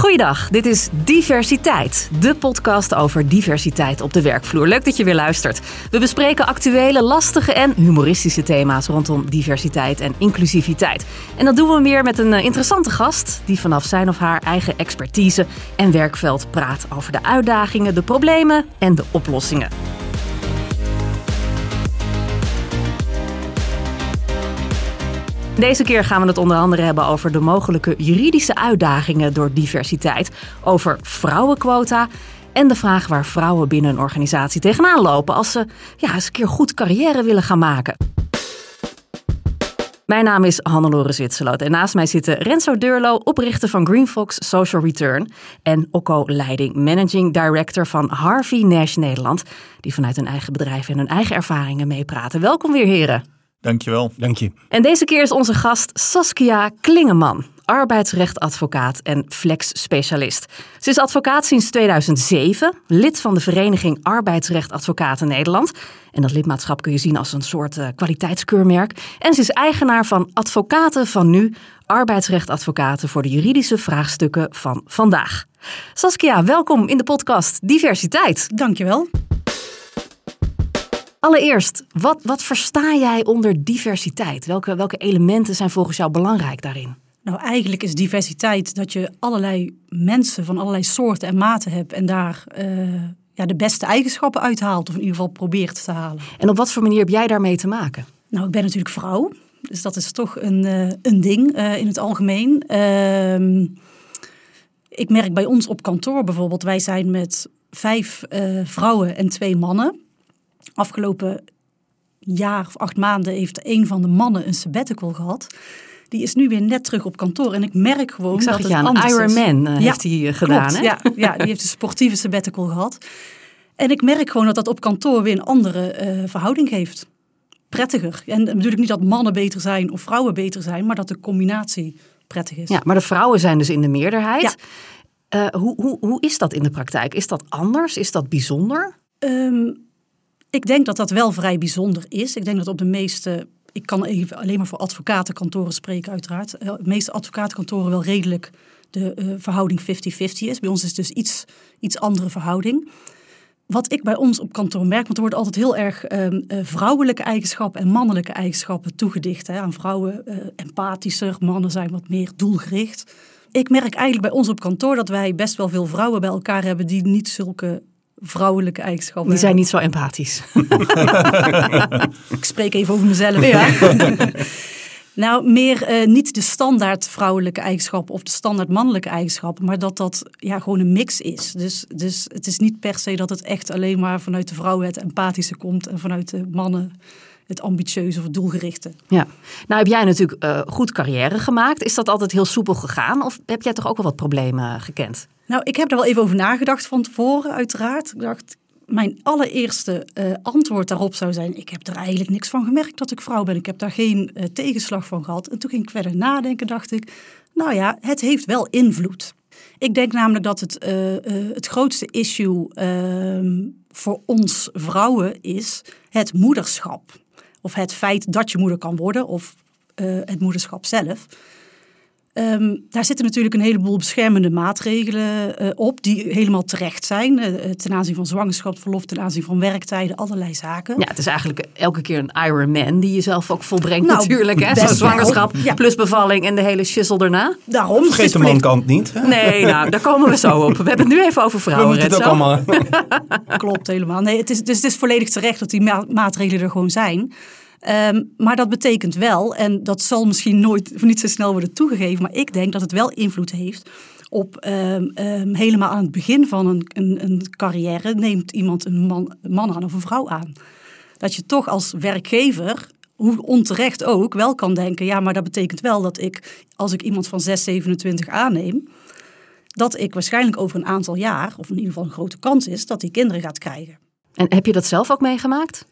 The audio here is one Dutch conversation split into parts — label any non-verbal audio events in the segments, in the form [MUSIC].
Goeiedag, dit is Diversiteit, de podcast over diversiteit op de werkvloer. Leuk dat je weer luistert. We bespreken actuele, lastige en humoristische thema's rondom diversiteit en inclusiviteit. En dat doen we weer met een eh, interessante gast die vanaf zijn of haar eigen expertise en werkveld praat over de uitdagingen, de problemen en de oplossingen. Deze keer gaan we het onder andere hebben over de mogelijke juridische uitdagingen door diversiteit, over vrouwenquota en de vraag waar vrouwen binnen een organisatie tegenaan lopen als ze ja, eens een keer goed carrière willen gaan maken. Mijn naam is Hannelore Zwitserloot en naast mij zitten Renzo Deurlo, oprichter van GreenFox Social Return en Okko Leiding, managing director van Harvey Nash Nederland, die vanuit hun eigen bedrijf en hun eigen ervaringen meepraten. Welkom weer heren. Dankjewel. Dank je. En deze keer is onze gast Saskia Klingeman, arbeidsrechtadvocaat en flex-specialist. Ze is advocaat sinds 2007, lid van de vereniging Arbeidsrechtadvocaten Nederland. En dat lidmaatschap kun je zien als een soort uh, kwaliteitskeurmerk. En ze is eigenaar van Advocaten van Nu, arbeidsrechtadvocaten voor de juridische vraagstukken van vandaag. Saskia, welkom in de podcast Diversiteit. Dankjewel. Allereerst, wat, wat versta jij onder diversiteit? Welke, welke elementen zijn volgens jou belangrijk daarin? Nou, eigenlijk is diversiteit dat je allerlei mensen van allerlei soorten en maten hebt en daar uh, ja, de beste eigenschappen uithaalt, of in ieder geval probeert te halen. En op wat voor manier heb jij daarmee te maken? Nou, ik ben natuurlijk vrouw, dus dat is toch een, uh, een ding uh, in het algemeen. Ehm, ik merk bij ons op kantoor bijvoorbeeld, wij zijn met vijf vrouwen en twee mannen afgelopen jaar of acht maanden heeft een van de mannen een sabbatical gehad. Die is nu weer net terug op kantoor. En ik merk gewoon ik zag dat het, het anders een Ironman is. uh, heeft hij uh, gedaan. Klopt, hè? Ja, ja, die heeft een sportieve sabbatical gehad. En ik merk gewoon dat dat op kantoor weer een andere uh, verhouding geeft. Prettiger. En ik niet dat mannen beter zijn of vrouwen beter zijn, maar dat de combinatie prettig is. Ja, maar de vrouwen zijn dus in de meerderheid. Ja. hoe, hoe, hoe is dat in de praktijk? Is dat anders? Is dat bijzonder? Um, ik denk dat dat wel vrij bijzonder is. Ik denk dat op de meeste, ik kan even alleen maar voor advocatenkantoren spreken uiteraard. De meeste advocatenkantoren wel redelijk de uh, verhouding 50-50 is. Bij ons is het dus iets, iets andere verhouding. Wat ik bij ons op kantoor merk, want er wordt altijd heel erg uh, vrouwelijke eigenschappen en mannelijke eigenschappen toegedicht. Hè. Aan vrouwen uh, empathischer, mannen zijn wat meer doelgericht. Ik merk eigenlijk bij ons op kantoor dat wij best wel veel vrouwen bij elkaar hebben die niet zulke vrouwelijke eigenschappen. Die zijn niet zo empathisch. [LAUGHS] ik spreek even over mezelf. Ja. [LAUGHS] nou, meer uh, niet de standaard vrouwelijke eigenschappen of de standaard mannelijke eigenschappen, maar dat dat ja, gewoon een mix is. Dus, dus het is niet per se dat het echt alleen maar vanuit de vrouwen het empathische komt en vanuit de mannen het ambitieuze of doelgerichte. Ja, nou heb jij natuurlijk uh, goed carrière gemaakt. Is dat altijd heel soepel gegaan of heb jij toch ook wel wat problemen gekend? Nou, ik heb er wel even over nagedacht van tevoren, uiteraard. Ik dacht, mijn allereerste uh, antwoord daarop zou zijn: ik heb er eigenlijk niks van gemerkt dat ik vrouw ben. Ik heb daar geen uh, tegenslag van gehad. En toen ging ik verder nadenken, dacht ik, nou ja, het heeft wel invloed. Ik denk namelijk dat het, uh, het grootste issue ehm, voor ons vrouwen is het moederschap. Of het feit dat je moeder kan worden, of het moederschap zelf. Um, daar zitten natuurlijk een heleboel beschermende maatregelen uh, op, die helemaal terecht zijn. Uh, ten aanzien van zwangerschapsverlof, ten aanzien van werktijden, allerlei zaken. Ja, het is eigenlijk elke keer een Ironman die je zelf ook volbrengt nou, natuurlijk. Hè? Zo'n zwangerschap ja. plus bevalling en de hele shizzle daarna. Daarom. Vergeet de mankant niet. Hè? Nee, nou, daar komen we zo op. We hebben het nu even over vrouwen. We het ook allemaal. [LAUGHS] Klopt helemaal. Nee, het is, dus het is volledig terecht dat die ma maatregelen er gewoon zijn. Um, maar dat betekent wel, en dat zal misschien nooit niet zo snel worden toegegeven, maar ik denk dat het wel invloed heeft op um, um, helemaal aan het begin van een, een, een, carrière neemt iemand een man, man aan of een vrouw aan. Dat je toch als werkgever, hoe onterecht ook, wel kan denken, ja, maar dat betekent wel dat ik, als ik iemand van 6, 27 aanneem, dat ik waarschijnlijk over een aantal jaar, of in ieder geval een grote kans is, dat die kinderen gaat krijgen. En heb je dat zelf ook meegemaakt?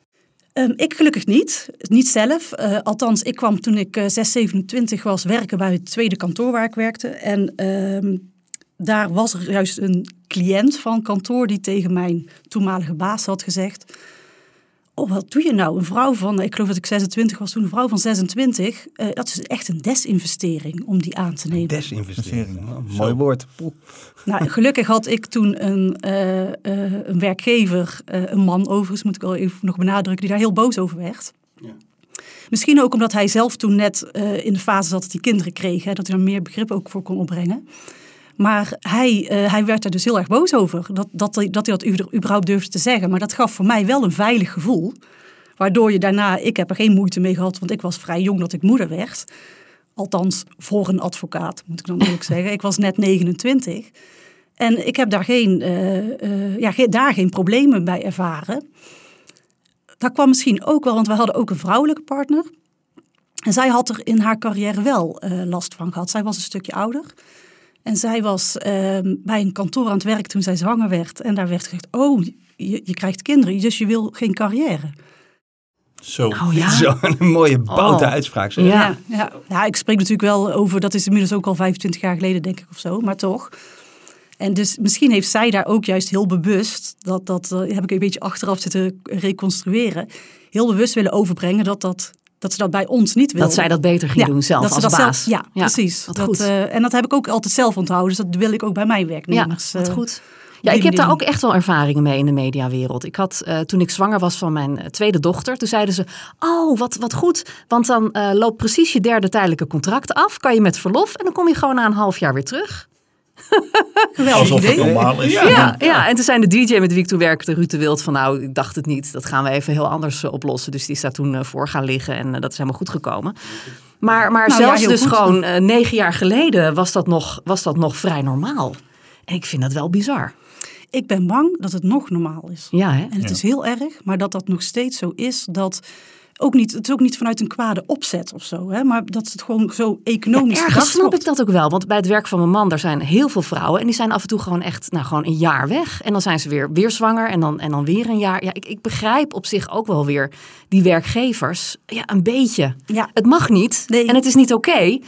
Um, ik gelukkig niet, niet zelf. Uh, althans, ik kwam toen ik uh, 6, 27 was werken bij het tweede kantoor waar ik werkte. En um, daar was er juist een cliënt van kantoor die tegen mijn toenmalige baas had gezegd... oh, wat doe je nou? Een vrouw van, ik geloof dat ik 26 was toen, een vrouw van 26. Uh, dat is echt een desinvestering om die aan te nemen. Desinvestering, oh, mooi woord. Nou, gelukkig had ik toen een, uh, uh, een werkgever, een man overigens, moet ik wel even nog benadrukken, die daar heel boos over werd. Ja. Misschien ook omdat hij zelf toen net in de fase zat dat hij kinderen kreeg, hè, dat hij er meer begrip ook voor kon opbrengen. Maar hij, uh, hij werd er dus heel erg boos over. Dat, dat, dat hij dat überhaupt durfde te zeggen. Maar dat gaf voor mij wel een veilig gevoel. Waardoor je daarna, ik heb er geen moeite mee gehad, want ik was vrij jong dat ik moeder werd. Althans, voor een advocaat, moet ik dan eerlijk [LAUGHS] zeggen. Ik was net 29. En ik heb daar geen, uh, uh, ja, daar geen problemen bij ervaren. Dat kwam misschien ook wel, want we hadden ook een vrouwelijke partner. En zij had er in haar carrière wel last van gehad. Zij was een stukje ouder. En zij was ehm, bij een kantoor aan het werk toen zij zwanger werd. En daar werd gezegd, oh, je, je krijgt kinderen, dus je wil geen carrière. Zo, oh, ja. zo een mooie boute oh. uitspraak. Zeg. Ja. Ja, ja. ik spreek natuurlijk wel over, dat is inmiddels ook al 25 jaar geleden denk ik of zo, maar toch. En dus misschien heeft zij daar ook juist heel bewust, dat, dat eh, heb ik een beetje achteraf zitten reconstrueren, heel bewust willen overbrengen dat dat dat ze dat bij ons niet wil. Dat zij dat beter ging doen zelf als baas. ja, precies. Dat, uh, en dat heb ik ook altijd zelf onthouden. Dus dat wil ik ook bij mijn werknemers. Ja, wat uh, goed. Ja, ik heb daar ook echt wel ervaringen mee in de mediawereld. Ik had uh, toen ik zwanger was van mijn tweede dochter, toen zeiden ze: Oh, wat, wat goed. Want dan loopt precies je derde tijdelijke contract af. Kan je met verlof en dan kom je gewoon na een half jaar weer terug. [LAUGHS] Alsof het normaal is. Ja, ja, en toen zijn de DJ met wie ik toen werkte, Ruud de Wild, van nou, ik dacht het niet. Dat gaan we even heel anders eh, oplossen. Dus die is daar toen uh, voor gaan liggen en uh, dat is helemaal goed gekomen. Maar, maar nou, zelfs dus gewoon negen jaar geleden was dat, nog, was dat nog vrij normaal. En ik vind dat wel bizar. Ik ben bang dat het nog normaal is. Ja, hè? En het is heel erg, maar dat dat nog steeds zo is dat ook niet, het is ook niet vanuit een kwade opzet of zo. Hè, maar dat het gewoon zo economisch ja, Ergens snap ik dat ook wel. Want bij het werk van mijn man, daar zijn heel veel vrouwen. En die zijn af en toe gewoon echt nou, gewoon een jaar weg. En dan zijn ze weer, weer zwanger en dan, en dan weer een jaar. Ja, ik, ik begrijp op zich ook wel weer die werkgevers. Ja, een beetje. Ja. Het mag niet en het is niet oké.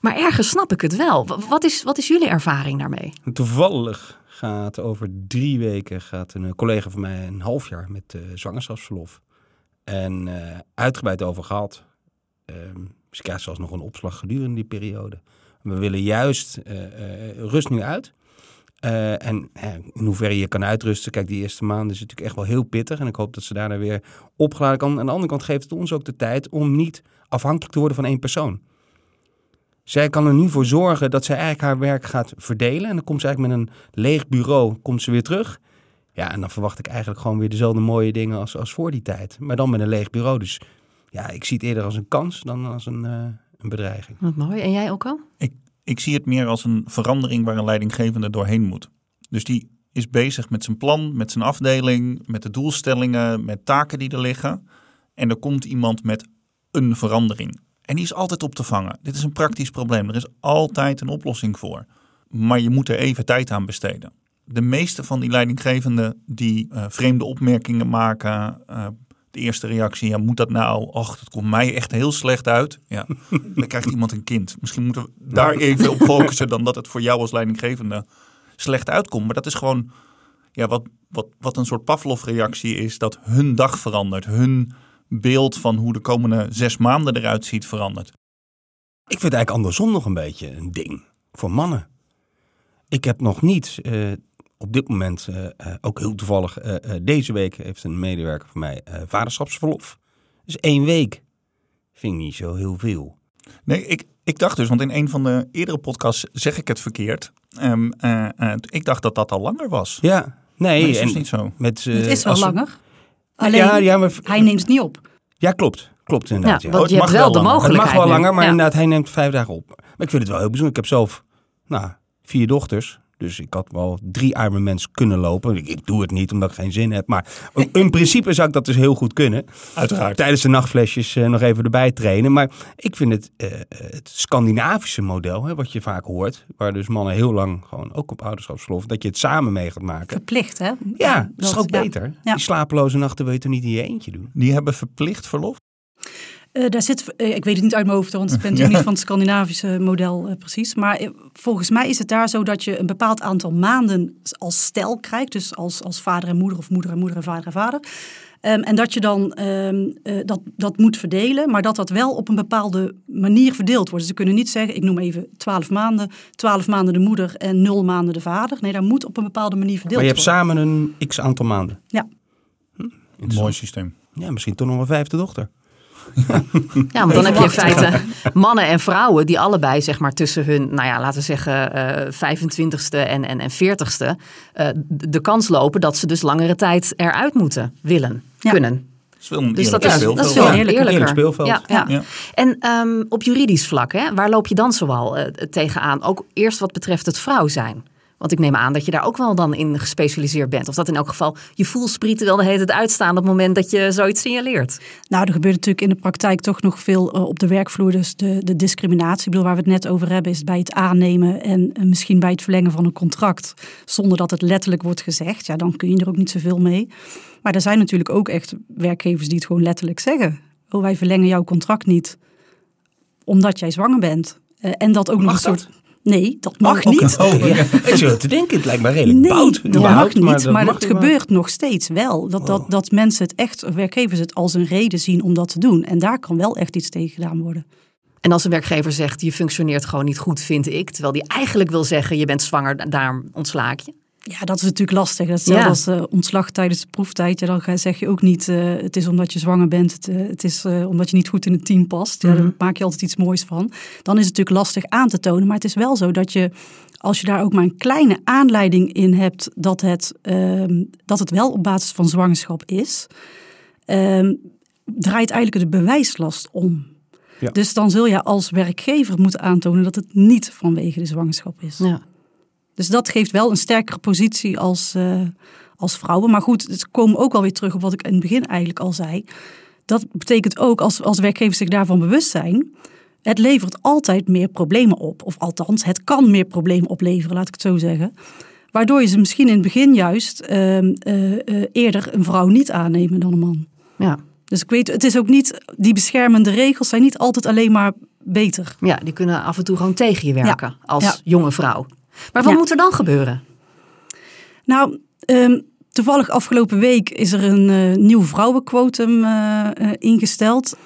maar ergens snap ik het wel. Wat is, wat is jullie ervaring daarmee? Toevallig gaat over drie weken gaat een collega van mij een half jaar met uh, zwangerschapsverlof. En uh, uitgebreid over gehad. Ze krijgt zelfs nog een opslag gedurende die periode. We willen juist uh, rust nu uit. en in hoeverre je kan uitrusten. Kijk, die eerste maanden is natuurlijk echt wel heel pittig. En ik hoop dat ze daarna weer opgeladen kan. Aan de andere kant geeft het ons ook de tijd om niet afhankelijk te worden van één persoon. Zij kan er nu voor zorgen dat zij eigenlijk haar werk gaat verdelen. En dan komt ze eigenlijk met een leeg bureau komt ze weer terug. Ja, en dan verwacht ik eigenlijk gewoon weer dezelfde mooie dingen als, als voor die tijd. Maar dan met een leeg bureau. Dus ja, ik zie het eerder als een kans dan als een, uh, een bedreiging. Wat mooi. En jij ook al? Ik, ik zie het meer als een verandering waar een leidinggevende doorheen moet. Dus die is bezig met zijn plan, met zijn afdeling, met de doelstellingen, met taken die er liggen. En er komt iemand met een verandering. En die is altijd op te vangen. Dit is een praktisch probleem. Er is altijd een oplossing voor. Maar je moet er even tijd aan besteden de meeste van die leidinggevenden die uh, vreemde opmerkingen maken. Uh, de eerste reactie, ja, moet dat nou? Och, dat komt mij echt heel slecht uit. Ja, [LAUGHS] dan krijgt iemand een kind. Misschien moeten we daar even op focussen dan dat het voor jou als leidinggevende slecht uitkomt. Maar dat is gewoon ja, wat, wat, wat een soort Pavlov-reactie is, dat hun dag verandert. Hun beeld van hoe de komende zes maanden eruit ziet verandert. Ik vind het eigenlijk andersom nog een beetje een ding voor mannen. Ik heb nog niet uh, op dit moment, uh, ook heel toevallig, uh, deze week heeft een medewerker van mij vaderschapsverlof. Dus één week vind ik niet zo heel veel. Nee, ik, ik dacht dus, want in een van de eerdere podcasts zeg ik het verkeerd. Um, ik dacht dat dat al langer was. Ja, nee. Maar is dus niet zo. Met, het is wel langer. Alleen, ja, ja, maar, hij neemt het niet op. Ja, klopt. Klopt inderdaad. Ja, want je hebt wel de mogelijkheid. Het mag wel langer, maar inderdaad, hij neemt vijf dagen op. Maar ik vind het wel heel bijzonder. Ik heb zelf nou, vier dochters. Dus ik had wel drie Ironmans kunnen lopen. Ik, ik, doe het niet omdat ik geen zin heb. Maar in principe zou ik dat dus heel goed kunnen. Uiteraard. Tijdens de nachtflesjes uh, nog even erbij trainen. Maar ik vind het, uh, het Scandinavische model, hè, wat je vaak hoort. Waar dus mannen heel lang gewoon ook op ouderschapsverlof. Dat je het samen mee gaat maken. Verplicht hè? Ja, dat is ook beter. Ja. Die slapeloze nachten wil je toch niet in je eentje doen. Die hebben verplicht verlof? Uh, daar zit, uh, ik weet het niet uit mijn hoofd, want ik ben natuurlijk [LAUGHS] niet van het Scandinavische model uh, precies. Maar volgens mij is het daar zo dat je een bepaald aantal maanden als stel krijgt. Dus als, als vader en moeder of moeder en moeder en vader en vader. Ehm, en dat je dan ehm, eh, dat, dat moet verdelen, maar dat dat wel op een bepaalde manier verdeeld wordt. Dus ze kunnen niet zeggen, ik noem even 12 maanden, 12 maanden de moeder en 0 maanden de vader. Nee, dat moet op een bepaalde manier verdeeld Maar je hebt worden. samen een x aantal maanden. Ja. Mooi systeem. Ja, misschien toch nog een vijfde dochter. Ja, want dan heb je in feite mannen en vrouwen die allebei zeg maar tussen hun, nou ja, laten we zeggen eh 25ste en, en, en 40ste, eh, de kans lopen dat ze dus langere tijd eruit moeten, willen, Ja. kunnen. Dat is wel een Dus dat is, speelveld. dat is veel Ja. eerlijker. Eerlijk speelveld. Ja, ja. Ja. En ehm, op juridisch vlak, hè, waar loop je dan zoal eh, tegenaan? Ook eerst wat betreft het vrouw zijn. Want ik neem aan dat je daar ook wel dan in gespecialiseerd bent. Of dat in elk geval je voelsprieten wel de hele tijd uitstaan op het moment dat je zoiets signaleert. Nou, er gebeurt natuurlijk in de praktijk toch nog veel eh, op de werkvloer. Dus de, de discriminatie, ik bedoel, waar we het net over hebben, is bij het aannemen en eh, misschien bij het verlengen van een contract. Zonder dat het letterlijk wordt gezegd. Ja, dan kun je er ook niet zoveel mee. Maar er zijn natuurlijk ook echt werkgevers die het gewoon letterlijk zeggen. Oh, wij verlengen jouw contract niet omdat jij zwanger bent. Eh, en dat ook nog Mag een dat? Nee, dat mag niet. Oh, ja. Ik zit te denken, het lijkt me redelijk Nee, bout. dat überhaupt, mag niet, maar, dat gebeurt nog steeds wel. Dat, dat, Oh. dat mensen het echt, werkgevers het als een reden zien om dat te doen. En daar kan wel echt iets tegen gedaan worden. En als een werkgever zegt, je functioneert gewoon niet goed, vind ik. Terwijl die eigenlijk wil zeggen, je bent zwanger, daar ontsla ik je. Ja, dat is natuurlijk lastig. Dat is Ja. als eh, ontslag tijdens de proeftijd. Ja, dan ga- zeg je ook niet, eh, het is omdat je zwanger bent. Het, eh, het is eh, omdat je niet goed in het team past. Ja, Mhm. Daar maak je altijd iets moois van. Dan is het natuurlijk lastig aan te tonen. Maar het is wel zo dat je, als je daar ook maar een kleine aanleiding in hebt... dat het, ehm, dat het wel op basis van zwangerschap is... ehm, draait eigenlijk de bewijslast om. Ja. Dus dan zul je als werkgever moeten aantonen dat het niet vanwege de zwangerschap is. Ja. Dus dat geeft wel een sterkere positie als, eh, als vrouwen. Maar goed, het komen ook wel weer terug op wat ik in het begin eigenlijk al zei. Dat betekent ook, als, als werkgevers zich daarvan bewust zijn... het levert altijd meer problemen op. Of althans, het kan meer problemen opleveren, laat ik het zo zeggen. Waardoor je ze misschien in het begin juist ehm, eh, eh, eerder een vrouw niet aannemen dan een man. Ja. Dus ik weet, het is ook niet, die beschermende regels zijn niet altijd alleen maar beter. ja, die kunnen af en toe gewoon tegen je werken als Ja. jonge vrouw. Maar wat Ja. moet er dan gebeuren? Nou, ehm, toevallig afgelopen week is er een eh, nieuw vrouwenquotum eh, eh, ingesteld.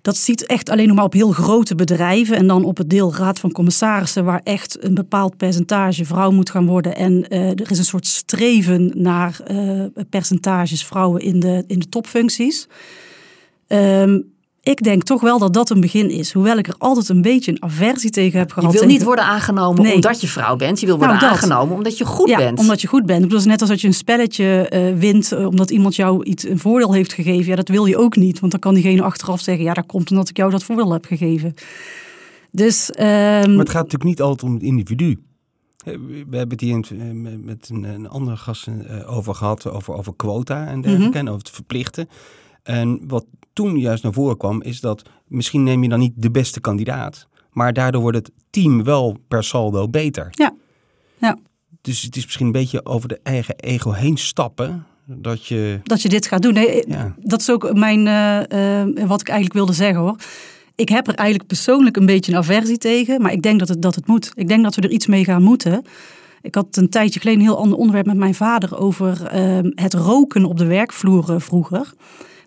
Dat ziet echt alleen nog maar op heel grote bedrijven en dan op het deel raad van commissarissen, waar echt een bepaald percentage vrouw moet gaan worden. En er is een soort streven naar percentages vrouwen in de, in de topfuncties. Ehm, ik denk toch wel dat dat een begin is. Hoewel ik er altijd een beetje een aversie tegen heb Je gehad. wil tegen- niet worden aangenomen Nee. omdat je vrouw bent. Je wil worden Nou, dat. aangenomen omdat je goed ja, bent. omdat je goed bent. Het is net als dat je een spelletje eh, wint eh, omdat iemand jou iets, een voordeel heeft gegeven. Ja, dat wil je ook niet. Want dan kan diegene achteraf zeggen, ja, dat komt omdat ik jou dat voordeel heb gegeven. Dus, ehm, Maar het gaat natuurlijk niet altijd om het individu. Eh, We hebben het hier met- met een, andere gast eh, over gehad, over, over quota en dergelijke, Mhm. en over het verplichten. En wat toen juist naar voren kwam, is dat misschien neem je dan niet de beste kandidaat, maar daardoor wordt het team wel per saldo beter. Ja. Ja. Dus het is misschien een beetje over de eigen ego heen stappen, dat je... dat je dit gaat doen. Nee, Ja. Dat is ook mijn, eh, eh, wat ik eigenlijk wilde zeggen hoor. Ik heb er eigenlijk persoonlijk een beetje een aversie tegen. Maar ik denk dat het, dat het moet. Ik denk dat we er iets mee gaan moeten. Ik had een tijdje geleden een heel ander onderwerp met mijn vader over ehm, het roken op de werkvloer vroeger.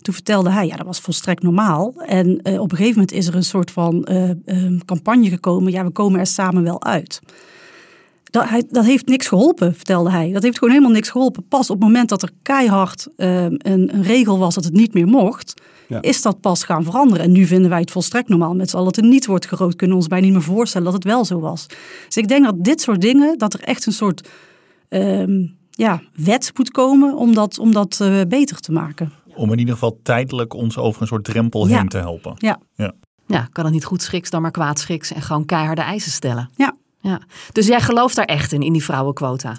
Toen vertelde hij, ja, dat was volstrekt normaal. En eh, op een gegeven moment is er een soort van eh, ehm, campagne gekomen. Ja, we komen er samen wel uit. Dat, hij, dat heeft niks geholpen, vertelde hij. Dat heeft gewoon helemaal niks geholpen. Pas op het moment dat er keihard ehm, een, een regel was dat het niet meer mocht, Ja. is dat pas gaan veranderen. En nu vinden wij het volstrekt normaal met z'n allen dat er niet wordt gerookt. Kunnen we ons bijna niet meer voorstellen dat het wel zo was. Dus ik denk dat dit soort dingen, dat er echt een soort ehm, ja, wet moet komen om dat, om dat eh, beter te maken. Om in ieder geval tijdelijk ons over een soort drempel Ja. heen te helpen. Ja. Ja, kan het niet goed schiks dan maar kwaad schiks en gewoon keiharde eisen stellen. Ja. ja. Dus jij gelooft daar echt in, in die vrouwenquota.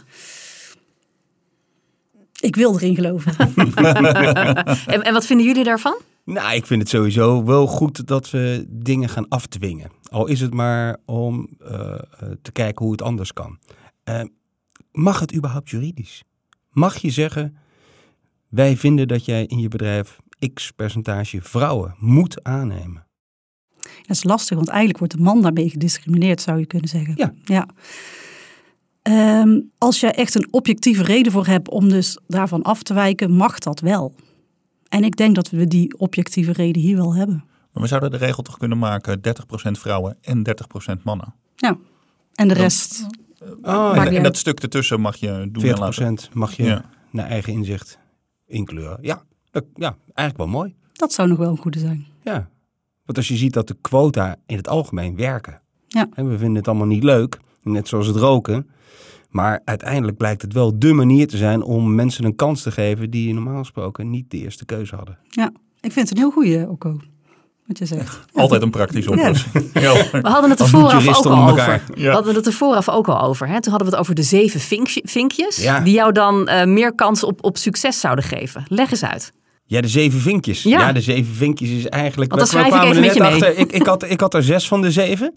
Ik wil erin geloven. [LAUGHS] [LAUGHS] En, en wat vinden jullie daarvan? Nou, ik vind het sowieso wel goed dat we dingen gaan afdwingen. Al is het maar om eh, eh, te kijken hoe het anders kan. Eh, mag het überhaupt juridisch? Mag je zeggen, wij vinden dat jij in je bedrijf x percentage vrouwen moet aannemen? Dat is lastig, want eigenlijk wordt de man daarmee gediscrimineerd, zou je kunnen zeggen. Ja. ja. Ehm, als je echt een objectieve reden voor hebt om dus daarvan af te wijken, mag dat wel. En ik denk dat we die objectieve reden hier wel hebben. Maar we zouden de regel toch kunnen maken 30% vrouwen en 30% mannen. Ja. En de rest, Oh, En, dat stuk ertussen mag je doen en laten. 40% mag je Ja. naar eigen inzicht inkleuren. Ja, dat, ja, eigenlijk wel mooi. dat zou nog wel een goede zijn. Ja. Want als je ziet dat de quota in het algemeen werken. Ja. En we vinden het allemaal niet leuk, net zoals het roken. Maar uiteindelijk blijkt het wel dé manier te zijn om mensen een kans te geven die normaal gesproken niet de eerste keuze hadden. Ja, ik vind het een heel goede, Okko, wat je zegt. Altijd een praktische oplossing. [LAUGHS] Ja. We hadden het er vooraf ook al over. We hadden het er vooraf ook al over. Hè? Toen hadden we het over de zeven vinkje- vinkjes. Ja. Die jou dan eh, meer kans op, op succes zouden geven. Leg eens uit. Ja, de zeven vinkjes. Ja. Ja, de zeven vinkjes is eigenlijk... Want dan we- schrijf ik kwamen even er met net je mee. achter. Ik, ik, had, ik had er zes van de zeven.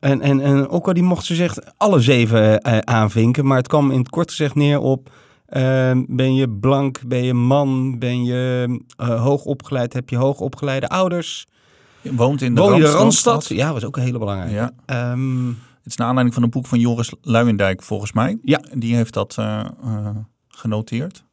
En, en, en die mocht ze zegt alle zeven eh, aanvinken. Maar het kwam in het kort gezegd neer op... eh, ben je blank, ben je man, ben je eh, hoog opgeleid, heb je hoog opgeleide Woont in de Woon Randstad. Randstad? Ja, was ook een hele belangrijke. Ja. Ehm, Het is naar aanleiding van een boek van Joris Luijendijk, volgens mij. Ja. Die heeft dat eh, eh, genoteerd.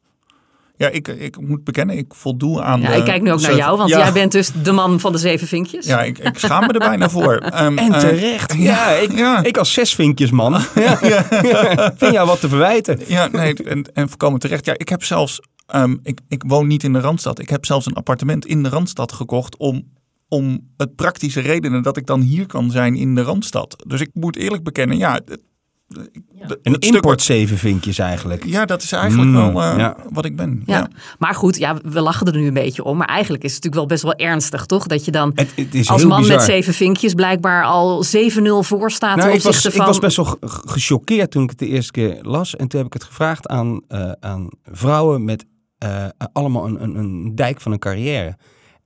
Ja, ik, ik moet bekennen, ik voldoe aan Ja, de ik kijk nu ook naar jou, want ja, jij bent dus de man van de zeven vinkjes. Ja, ik, ik schaam me er bijna voor. [LAUGHS] Ehm, en eh, terecht. ja, ik, ja. ik als zes vinkjes man. [LAUGHS] Ja. [LAUGHS] Vind jou wat te verwijten. Ja, nee, en, en voorkomen terecht. Ja, ik heb zelfs, ehm, ik, ik woon niet in de Randstad. Ik heb zelfs een appartement in de Randstad gekocht om, om het praktische redenen dat ik dan hier kan zijn in de Randstad. Dus ik moet eerlijk bekennen, ja, het, ik- de- Een het stuk- import zeven vinkjes eigenlijk. Ja, dat is eigenlijk Mm, wel eh, ja. wat ik ben. Ja. Ja. Maar goed, ja, we lachen er nu een beetje om. Maar eigenlijk is het natuurlijk wel best wel ernstig, toch? Dat je dan Het, het is als man bizar. met zeven vinkjes blijkbaar al 7-0 voor staat Nou, ik, was, opzichte ik van... was best wel ge- ge- gechoqueerd toen ik het de eerste keer las. En toen heb ik het gevraagd aan, eh, aan vrouwen met eh, allemaal een, een, een dijk van een carrière.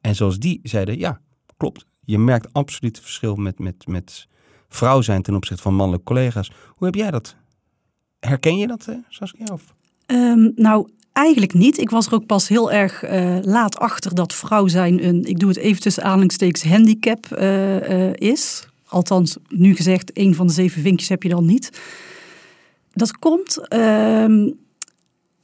En zoals die zeiden, ja, klopt. Je merkt absoluut het verschil met, met, met vrouw zijn ten opzichte van mannelijke collega's. Hoe heb jij dat? Herken je dat, eh, Saskia? Of? Ehm, nou, eigenlijk niet. Ik was er ook pas heel erg eh, laat achter dat vrouw zijn een, ik doe het even tussen aanhalingstekens, handicap eh, is. Althans, nu gezegd, één van de zeven vinkjes heb je dan niet. Dat komt, ehm,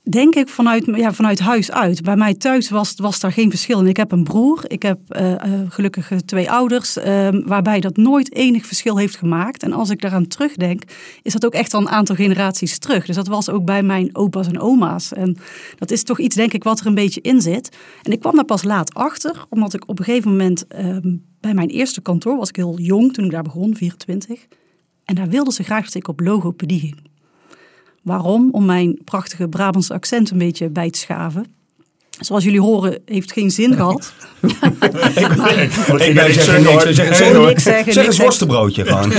denk ik, vanuit, ja, vanuit huis uit. Bij mij thuis was, was daar geen verschil. En ik heb een broer, ik heb eh, eh, gelukkig twee ouders, ehm, waarbij dat nooit enig verschil heeft gemaakt. En als ik daaraan terugdenk, is dat ook echt al een aantal generaties terug. Dus dat was ook bij mijn opa's en oma's. En dat is toch iets, denk ik, wat er een beetje in zit. En ik kwam daar pas laat achter, omdat ik op een gegeven moment ehm, bij mijn eerste kantoor, was ik heel jong toen ik daar begon, 24. En daar wilden ze graag dat ik op logopedie ging. Waarom? Om mijn prachtige Brabantse accent een beetje bij te schaven. Zoals jullie horen, heeft geen zin [LAUGHS] gehad. Ik ben zeg zeggen, niks. hoor. Zeg, zeg. Niks zeg niks een worstenbroodje gewoon.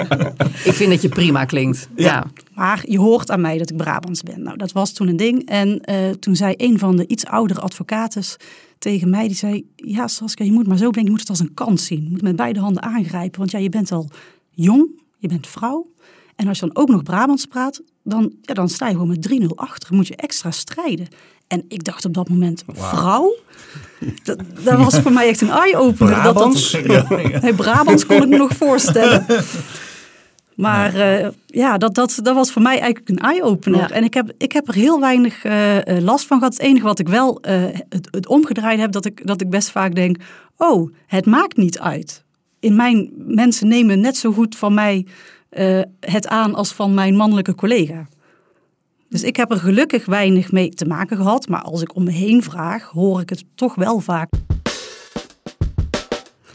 [LAUGHS] Ik vind dat je prima klinkt. Ja. Maar je hoort aan mij dat ik Brabants ben. Nou, dat was toen een ding. En eh, toen zei een van de iets oudere advocaten tegen mij, die zei... Ja, Saskia, je moet maar zo denken, je moet het als een kans zien. Je moet met beide handen aangrijpen, want ja, je bent al jong, je bent vrouw. En als je dan ook nog Brabants praat, dan, ja, dan sta je gewoon met 3-0 achter. Dan moet je extra strijden. En ik dacht op dat moment, vrouw? Dat, dat was voor mij echt een eye-opener. dat dat- Brabants? [LAUGHS] Nee, Brabants kon ik me nog voorstellen. [LAUGHS] Maar eh, ja, dat, dat, dat was voor mij eigenlijk een eye-opener. Ja. En ik heb, ik heb er heel weinig eh, eh, last van gehad. Het enige wat ik wel eh, het, het omgedraaid heb, dat ik, dat ik best vaak denk... oh, het maakt niet uit. In mijn mensen nemen net zo goed van mij eh, het aan als van mijn mannelijke collega. Dus ik heb er gelukkig weinig mee te maken gehad. Maar als ik om me heen vraag, hoor ik het toch wel vaak.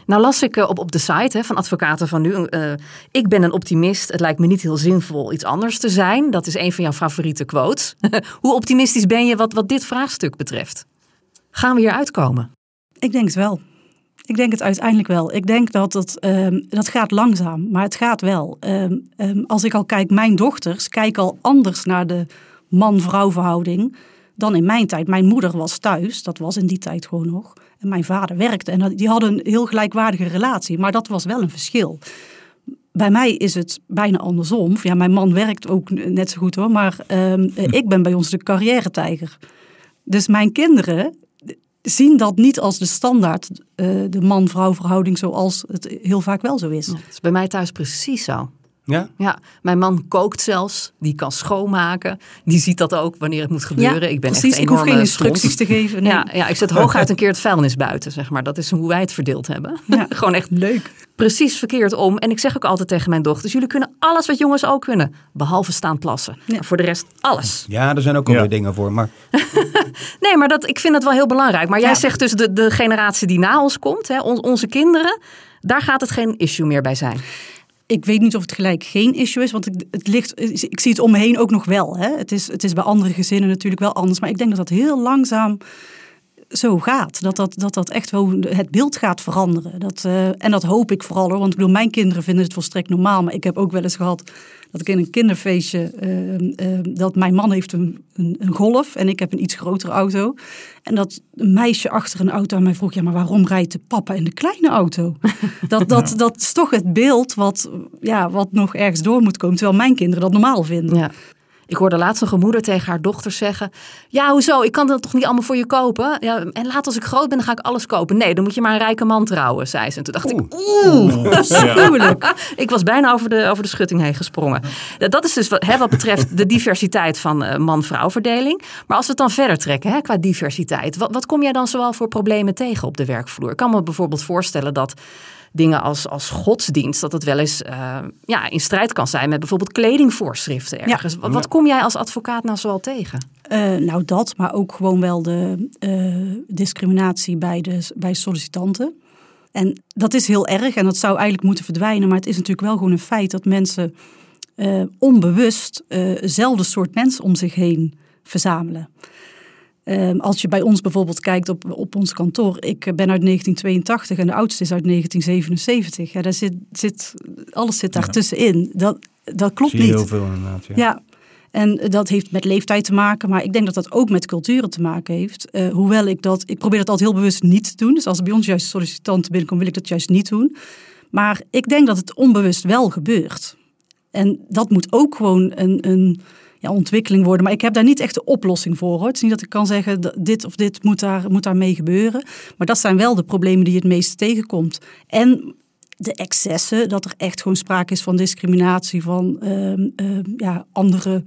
Nou las ik eh, op, op de site hè, van advocaten van nu. eh, ik ben een optimist. Het lijkt me niet heel zinvol iets anders te zijn. Dat is een van jouw favoriete quotes. [LAUGHS] Hoe optimistisch ben je wat, wat dit vraagstuk betreft? Gaan we hier uitkomen? Ik denk het wel. Ik denk het uiteindelijk wel. Ik denk dat het, ehm, dat gaat langzaam, maar het gaat wel. Ehm, ehm, als ik al kijk, mijn dochters kijken al anders naar de man-vrouw verhouding dan in mijn tijd. Mijn moeder was thuis, dat was in die tijd gewoon nog. En mijn vader werkte en die hadden een heel gelijkwaardige relatie. Maar dat was wel een verschil. Bij mij is het bijna andersom. Ja, mijn man werkt ook net zo goed hoor. Maar eh, ik ben bij ons de carrière-tijger. Dus mijn kinderen zien dat niet als de standaard, eh, de man-vrouw verhouding zoals het heel vaak wel zo is. Dat is bij mij thuis precies zo. Ja? Ja, mijn man kookt zelfs. Die kan schoonmaken. Die ziet dat ook wanneer het moet gebeuren. ik ben precies. echt ik hoef geen instructies stront. te geven. Nee. Ja, ja, ik zet hooguit een keer het vuilnis buiten, zeg maar. Dat is hoe wij het verdeeld hebben. Ja. [LAUGHS] Gewoon echt Leuk. precies verkeerd om. En ik zeg ook altijd tegen mijn dochters: jullie kunnen alles wat jongens ook kunnen, behalve staan plassen. Ja. Voor de rest alles. Ja, er zijn ook Ja. alweer dingen voor. Maar [LAUGHS] Nee, maar dat, ik vind dat wel heel belangrijk. Maar jij Ja. zegt dus de, de generatie die na ons komt, hè, on- onze kinderen, daar gaat het geen issue meer bij zijn. Ik weet niet of het gelijk geen issue is, want ik, het ligt, ik zie het om me heen ook nog wel. Hè. Het, is, het is bij andere gezinnen natuurlijk wel anders. Maar ik denk dat dat heel langzaam zo gaat. Dat dat, dat, dat echt wel het beeld gaat veranderen. Dat, eh, en dat hoop ik vooral hoor. Want ik bedoel, mijn kinderen vinden het volstrekt normaal. Maar ik heb ook wel eens gehad dat ik in een kinderfeestje... eh, eh, dat mijn man heeft een, een, een golf en ik heb een iets grotere auto. En dat een meisje achter een auto aan mij vroeg... ja, maar waarom rijdt de papa in de kleine auto? [LAUGHS] Dat, dat, dat is toch het beeld wat, ja, wat nog ergens door moet komen. Terwijl mijn kinderen dat normaal vinden. Ja. Ik hoorde laatst nog een moeder tegen haar dochter zeggen: Ja, hoezo? Ik kan dat toch niet allemaal voor je kopen? Ja, en laat als ik groot ben, dan ga ik alles kopen. Nee, dan moet je maar een rijke man trouwen, zei ze. En toen dacht ik: Oeh, [LAUGHS] afschuwelijk. Ik was bijna over de, over de schutting heen gesprongen. Dat- Dat is dus wat, hè, wat betreft de diversiteit van eh, man-vrouw verdeling. Maar als we het dan verder trekken hè, qua diversiteit, wat, wat kom jij dan zoal voor problemen tegen op de werkvloer? Ik kan me bijvoorbeeld voorstellen dat dingen als, als godsdienst, dat het wel eens eh, ja, in strijd kan zijn met bijvoorbeeld kledingvoorschriften ergens. Wat, wat kom jij als advocaat nou zoal tegen? Eh, nou, dat, maar ook gewoon wel de eh, discriminatie bij, de, bij sollicitanten. En dat is heel erg en dat zou eigenlijk moeten verdwijnen. Maar het is natuurlijk wel gewoon een feit dat mensen eh, onbewust eh hetzelfde soort mensen om zich heen verzamelen. Ehm, als je bij ons bijvoorbeeld kijkt op, op ons kantoor. Ik ben uit 1982 en de oudste is uit 1977. Ja, daar zit, zit, alles zit daar tussenin. Dat, dat klopt niet. heel veel inderdaad. Ja. Ja, en dat heeft met leeftijd te maken, maar ik denk dat dat ook met culturen te maken heeft. Eh, hoewel ik dat, ik probeer dat altijd heel bewust niet te doen. Dus als er bij ons juist sollicitanten binnenkomen, wil ik dat juist niet doen. Maar ik denk dat het onbewust wel gebeurt. En dat moet ook gewoon een, een ja, ontwikkeling worden. Maar ik heb daar niet echt de oplossing voor. Hoor. Het is niet dat ik kan zeggen, dat dit of dit moet, daar, moet daarmee gebeuren. Maar dat zijn wel de problemen die je het meest tegenkomt. En de excessen, dat er echt gewoon sprake is van discriminatie, van ehm, ehm, ja, andere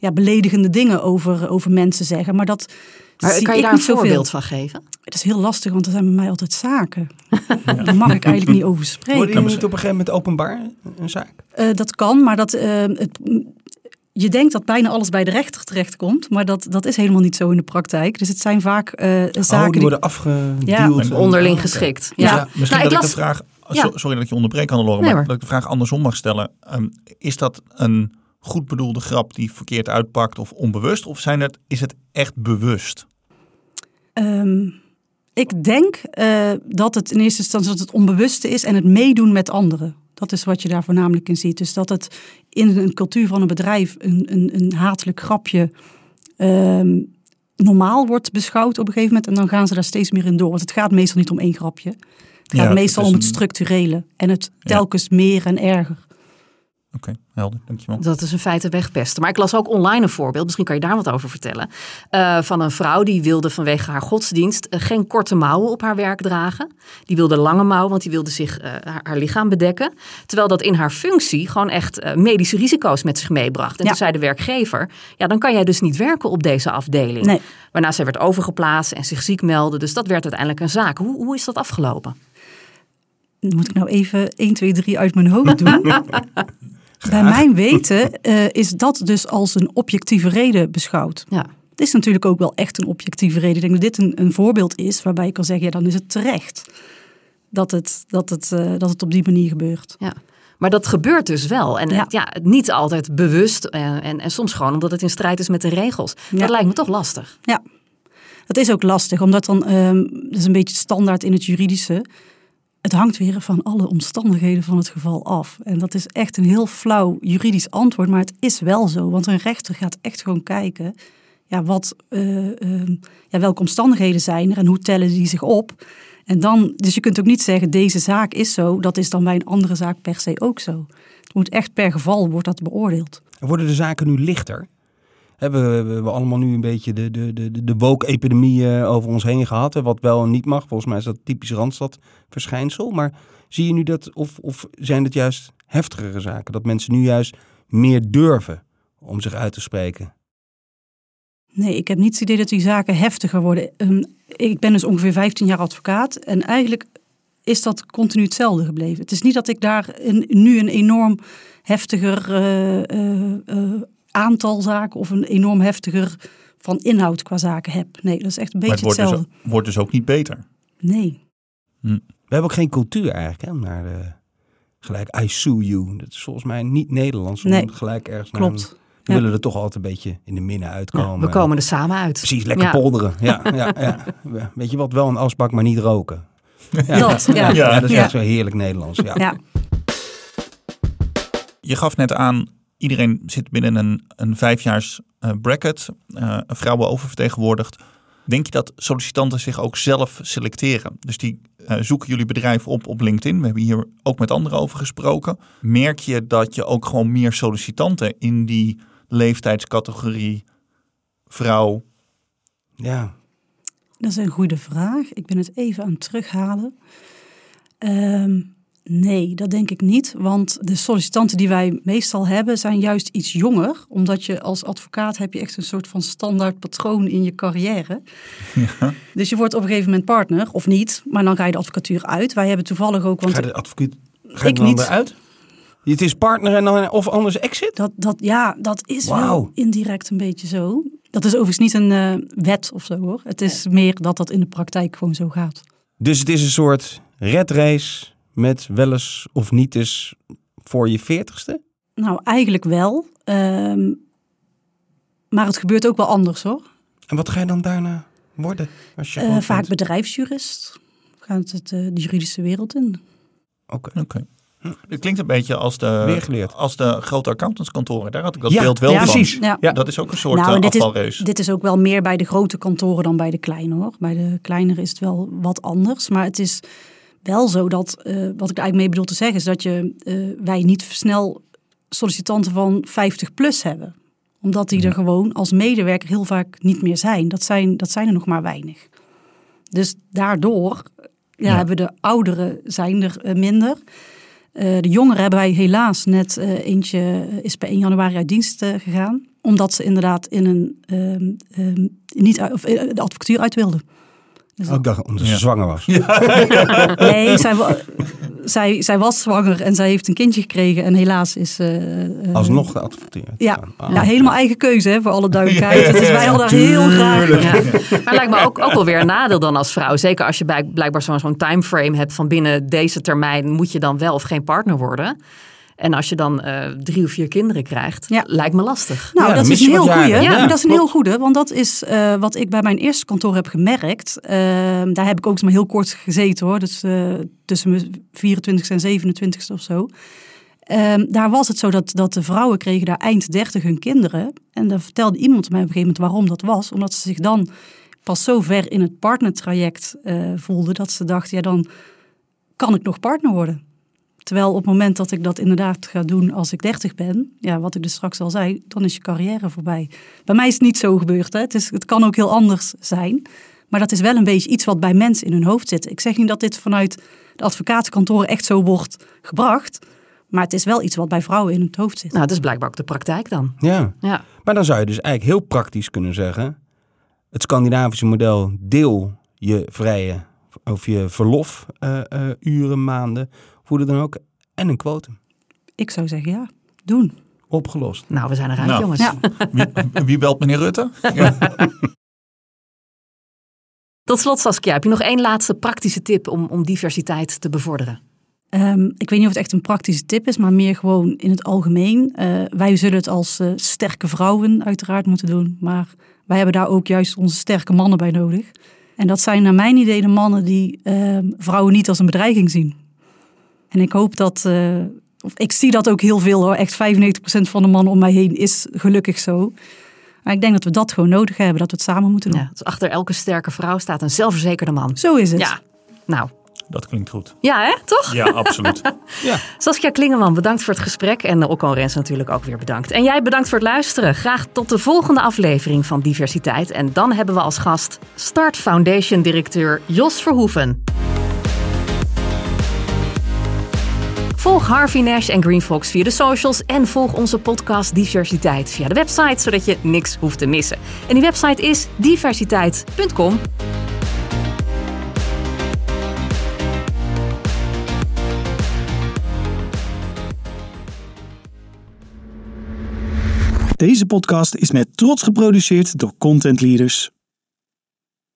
ja, beledigende dingen over, over mensen zeggen. Maar dat Maar zie kan je ik daar een voorbeeld van geven? Het is heel lastig, want er zijn bij mij altijd zaken. [LAUGHS] Daar mag ik eigenlijk niet over spreken. Worden niet op een gegeven moment openbaar, een zaak? Eh, dat kan, maar dat, eh, het, je denkt dat bijna alles bij de rechter terechtkomt, maar dat, dat is helemaal niet zo in de praktijk. Dus het zijn vaak eh, zaken oh, die worden afgedeeld. Ja. Onderling oh, geschikt. Ja, Ja. misschien Nou, ik dat ik las- de vraag. Ja. so- Sorry dat ik je onderbreek, Hannelore, Nee, maar dat ik de vraag andersom mag stellen. Ehm, is dat een goed bedoelde grap die verkeerd uitpakt of onbewust? Of zijn het, is het echt bewust? Ehm, ik denk eh, dat het in eerste instantie dat het onbewuste is en het meedoen met anderen. Dat is wat je daar voornamelijk in ziet. Dus dat het in een cultuur van een bedrijf een, een, een hatelijk grapje ehm, normaal wordt beschouwd op een gegeven moment. En dan gaan ze daar steeds meer in door. Want het gaat meestal niet om één grapje. Het gaat Ja, meestal het om het structurele. En het Ja. telkens meer en erger. Oké, helder, dankjewel. Dat is in feite wegpesten. Maar ik las ook online een voorbeeld, misschien kan je daar wat over vertellen. eh, van een vrouw die wilde vanwege haar godsdienst eh, geen korte mouwen op haar werk dragen. Die wilde lange mouwen, want die wilde zich eh, haar, haar lichaam bedekken. Terwijl dat in haar functie gewoon echt medische risico's met zich meebracht. En Ja. toen zei de werkgever, ja dan kan jij dus niet werken op deze afdeling. Nee. Waarna zij werd overgeplaatst en zich ziek meldde. Dus dat werd uiteindelijk een zaak. Hoe, hoe is dat afgelopen? Moet ik nou even 1, 2, 3 uit mijn hoofd doen? [LAUGHS] Bij mijn weten eh, is dat dus als een objectieve reden beschouwd. Ja. Het is natuurlijk ook wel echt een objectieve reden. Ik denk dat dit een, een voorbeeld is waarbij je kan zeggen, ja, dan is het terecht dat het, dat het, eh, dat het op die manier gebeurt. Ja. Maar dat gebeurt dus wel. En Ja. ja. niet altijd bewust. En, en, en soms gewoon omdat het in strijd is met de regels. Ja. Dat lijkt me toch lastig. Ja, dat is ook lastig, omdat dan, ehm dat is een beetje standaard in het juridische. Het hangt weer van alle omstandigheden van het geval af. En dat is echt een heel flauw juridisch antwoord, maar het is wel zo. Want een rechter gaat echt gewoon kijken, ja, wat, eh, ehm, ja, welke omstandigheden zijn er en hoe tellen die zich op. En dan, dus je kunt ook niet zeggen, deze zaak is zo, dat is dan bij een andere zaak per se ook zo. Het moet echt per geval, wordt dat beoordeeld. Worden de zaken nu lichter? Hebben we, we allemaal nu een beetje de, de, de, de woke-epidemie eh, over ons heen gehad. Wat wel en niet mag. Volgens mij is dat typisch Randstad-verschijnsel. Maar zie je nu dat, of, of zijn het juist heftigere zaken? Dat mensen nu juist meer durven om zich uit te spreken? Nee, ik heb niet het idee dat die zaken heftiger worden. Ehm, ik ben dus ongeveer 15 jaar advocaat en eigenlijk is dat continu hetzelfde gebleven. Het is niet dat ik daar nu een enorm heftiger eh, aantal zaken of een enorm heftiger van inhoud qua zaken heb. Nee, dat is echt een Maar beetje het wordt dus, hetzelfde. wordt dus ook niet beter. Nee. We hebben ook geen cultuur eigenlijk, hè? om Naar de, gelijk, I sue you. Dat is volgens mij niet Nederlands. Om Nee, gelijk ergens naar Klopt. een- We Ja. willen er toch altijd een beetje in de midden uitkomen. we komen er samen uit. Precies, lekker Ja. polderen. Ja, [LAUGHS] ja, ja. Weet je wat, wel een asbak, maar niet roken. [LAUGHS] Ja, Dat, ja. Ja, dat is Ja. echt zo heerlijk Nederlands. Ja. Ja. Je gaf net aan, iedereen zit binnen een, een vijfjaars eh, bracket. eh vrouwen oververtegenwoordigd. Denk je dat sollicitanten zich ook zelf selecteren? Dus die eh, zoeken jullie bedrijf op op LinkedIn. We hebben hier ook met anderen over gesproken. Merk je dat je ook gewoon meer sollicitanten in die leeftijdscategorie vrouw... ja. Dat is een goede vraag. Ik ben het even aan het terughalen. Ehm, nee, dat denk ik niet. Want de sollicitanten die wij meestal hebben zijn juist iets jonger. Omdat je als advocaat heb je echt een soort van standaard patroon in je carrière. Dus je wordt op een gegeven moment partner, of niet. Maar dan ga je de advocatuur uit. Wij hebben toevallig ook... Want Ga je de advocaat ga je Ik dan niet. eruit? Het is partner en dan, of anders exit? dat, dat, ja, dat is wel indirect een beetje zo. Dat is overigens niet een eh, wet of zo hoor. Het is meer dat dat in de praktijk gewoon zo gaat. Dus het is een soort red race met wel eens of niet eens voor je veertigste? Nou, eigenlijk wel. Ehm, maar het gebeurt ook wel anders hoor. En wat ga je dan daarna worden? Als je Eh, vaak bedrijfsjurist. Gaat het eh, de juridische wereld in. Oké. Oké. Het klinkt een beetje als de, als de grote accountantskantoren. Daar had ik dat Ja, beeld wel ja, van. precies. Ja. Ja. Dat is ook een soort Nou, eh, dit is-. Dit is ook wel meer bij de grote kantoren dan bij de kleine hoor. Bij de kleinere is het wel wat anders. Maar het is wel zo dat, eh, wat ik eigenlijk mee bedoel te zeggen, is dat je, eh, wij niet snel sollicitanten van 50 plus hebben. Omdat die er gewoon als medewerker heel vaak niet meer zijn. Dat zijn, dat zijn er nog maar weinig. Dus daardoor ja, Ja. hebben de ouderen zijn er eh, minder. De jongeren hebben wij helaas net eentje is per 1 januari uit dienst gegaan. Omdat ze inderdaad in een ehm, ehm, niet of, de advocatuur uit wilden. Dus Oh, ik dacht omdat ze Ja. zwanger was. [LAUGHS] Nee, zij, zij, zij was zwanger en zij heeft een kindje gekregen. En helaas is... eh, eh, Alsnog advocatuur. Ja, Ah. ja, helemaal eigen keuze hè, voor alle duidelijkheid. Het is wij hadden daar heel graag... Ja. Maar het lijkt me ook, ook wel weer een nadeel dan als vrouw. Zeker als je bij, blijkbaar zo'n zo'n timeframe hebt van binnen deze termijn moet je dan wel of geen partner worden. En als je dan eh, drie of vier kinderen krijgt, Ja. lijkt me lastig. Nou, Ja, dat dan is een heel goede. dat is een heel goede, want dat is eh, wat ik bij mijn eerste kantoor heb gemerkt. Ehm, daar heb ik ook maar heel kort gezeten hoor, dus eh, tussen mijn 24 en 27 of zo. Ehm, daar was het zo dat, dat de vrouwen kregen daar eind 30 hun kinderen. En daar vertelde iemand mij op een gegeven moment waarom dat was. Omdat ze zich dan pas zo ver in het partnertraject eh voelden dat ze dachten, ja dan kan ik nog partner worden. Terwijl op het moment dat ik dat inderdaad ga doen als ik 30 ben, ja, wat ik dus straks al zei, dan is je carrière voorbij. Bij mij is het niet zo gebeurd. Hè. Het, is, het kan ook heel anders zijn. Maar dat is wel een beetje iets wat bij mensen in hun hoofd zit. Ik zeg niet dat dit vanuit de advocatenkantoren echt zo wordt gebracht. Maar het is wel iets wat bij vrouwen in het hoofd zit. Nou, dat is blijkbaar ook de praktijk dan. Ja, Ja. maar dan zou je dus eigenlijk heel praktisch kunnen zeggen... het Scandinavische model deel je vrije of je verlof eh, eh, uren, maanden, hoe dan ook, en een quotum. Ik zou zeggen ja, doen. Opgelost. Nou, we zijn eruit, Nou. jongens. Ja. [LAUGHS] Wie, wie belt meneer Rutte? Ja. [LAUGHS] Tot slot, Saskia, heb je nog één laatste praktische tip om, om diversiteit te bevorderen? Ehm, ik weet niet of het echt een praktische tip is, maar meer gewoon in het algemeen. Eh, wij zullen het als eh, sterke vrouwen uiteraard moeten doen. Maar wij hebben daar ook juist onze sterke mannen bij nodig. En dat zijn naar mijn idee de mannen die ehm, vrouwen niet als een bedreiging zien. En ik hoop dat, eh, of ik zie dat ook heel veel hoor. Echt 95% van de mannen om mij heen is gelukkig zo. Maar ik denk dat we dat gewoon nodig hebben, dat we het samen moeten doen. Ja, dus achter elke sterke vrouw staat een zelfverzekerde man. Zo is het. Ja, nou, Dat klinkt goed. Ja, hè? Toch? Ja, absoluut. [LAUGHS] Ja. Saskia Klingeman, bedankt voor het gesprek. En Ocon Rens natuurlijk ook weer bedankt. En jij bedankt voor het luisteren. Graag tot de volgende aflevering van Diversiteit. En dan hebben we als gast Start Foundation directeur Jos Verhoeven. Volg Harvey Nash en Green Fox via de socials en volg onze podcast Diversiteit via de website, zodat je niks hoeft te missen. En die website is diversiteit.com. Deze podcast is met trots geproduceerd door Content Leaders.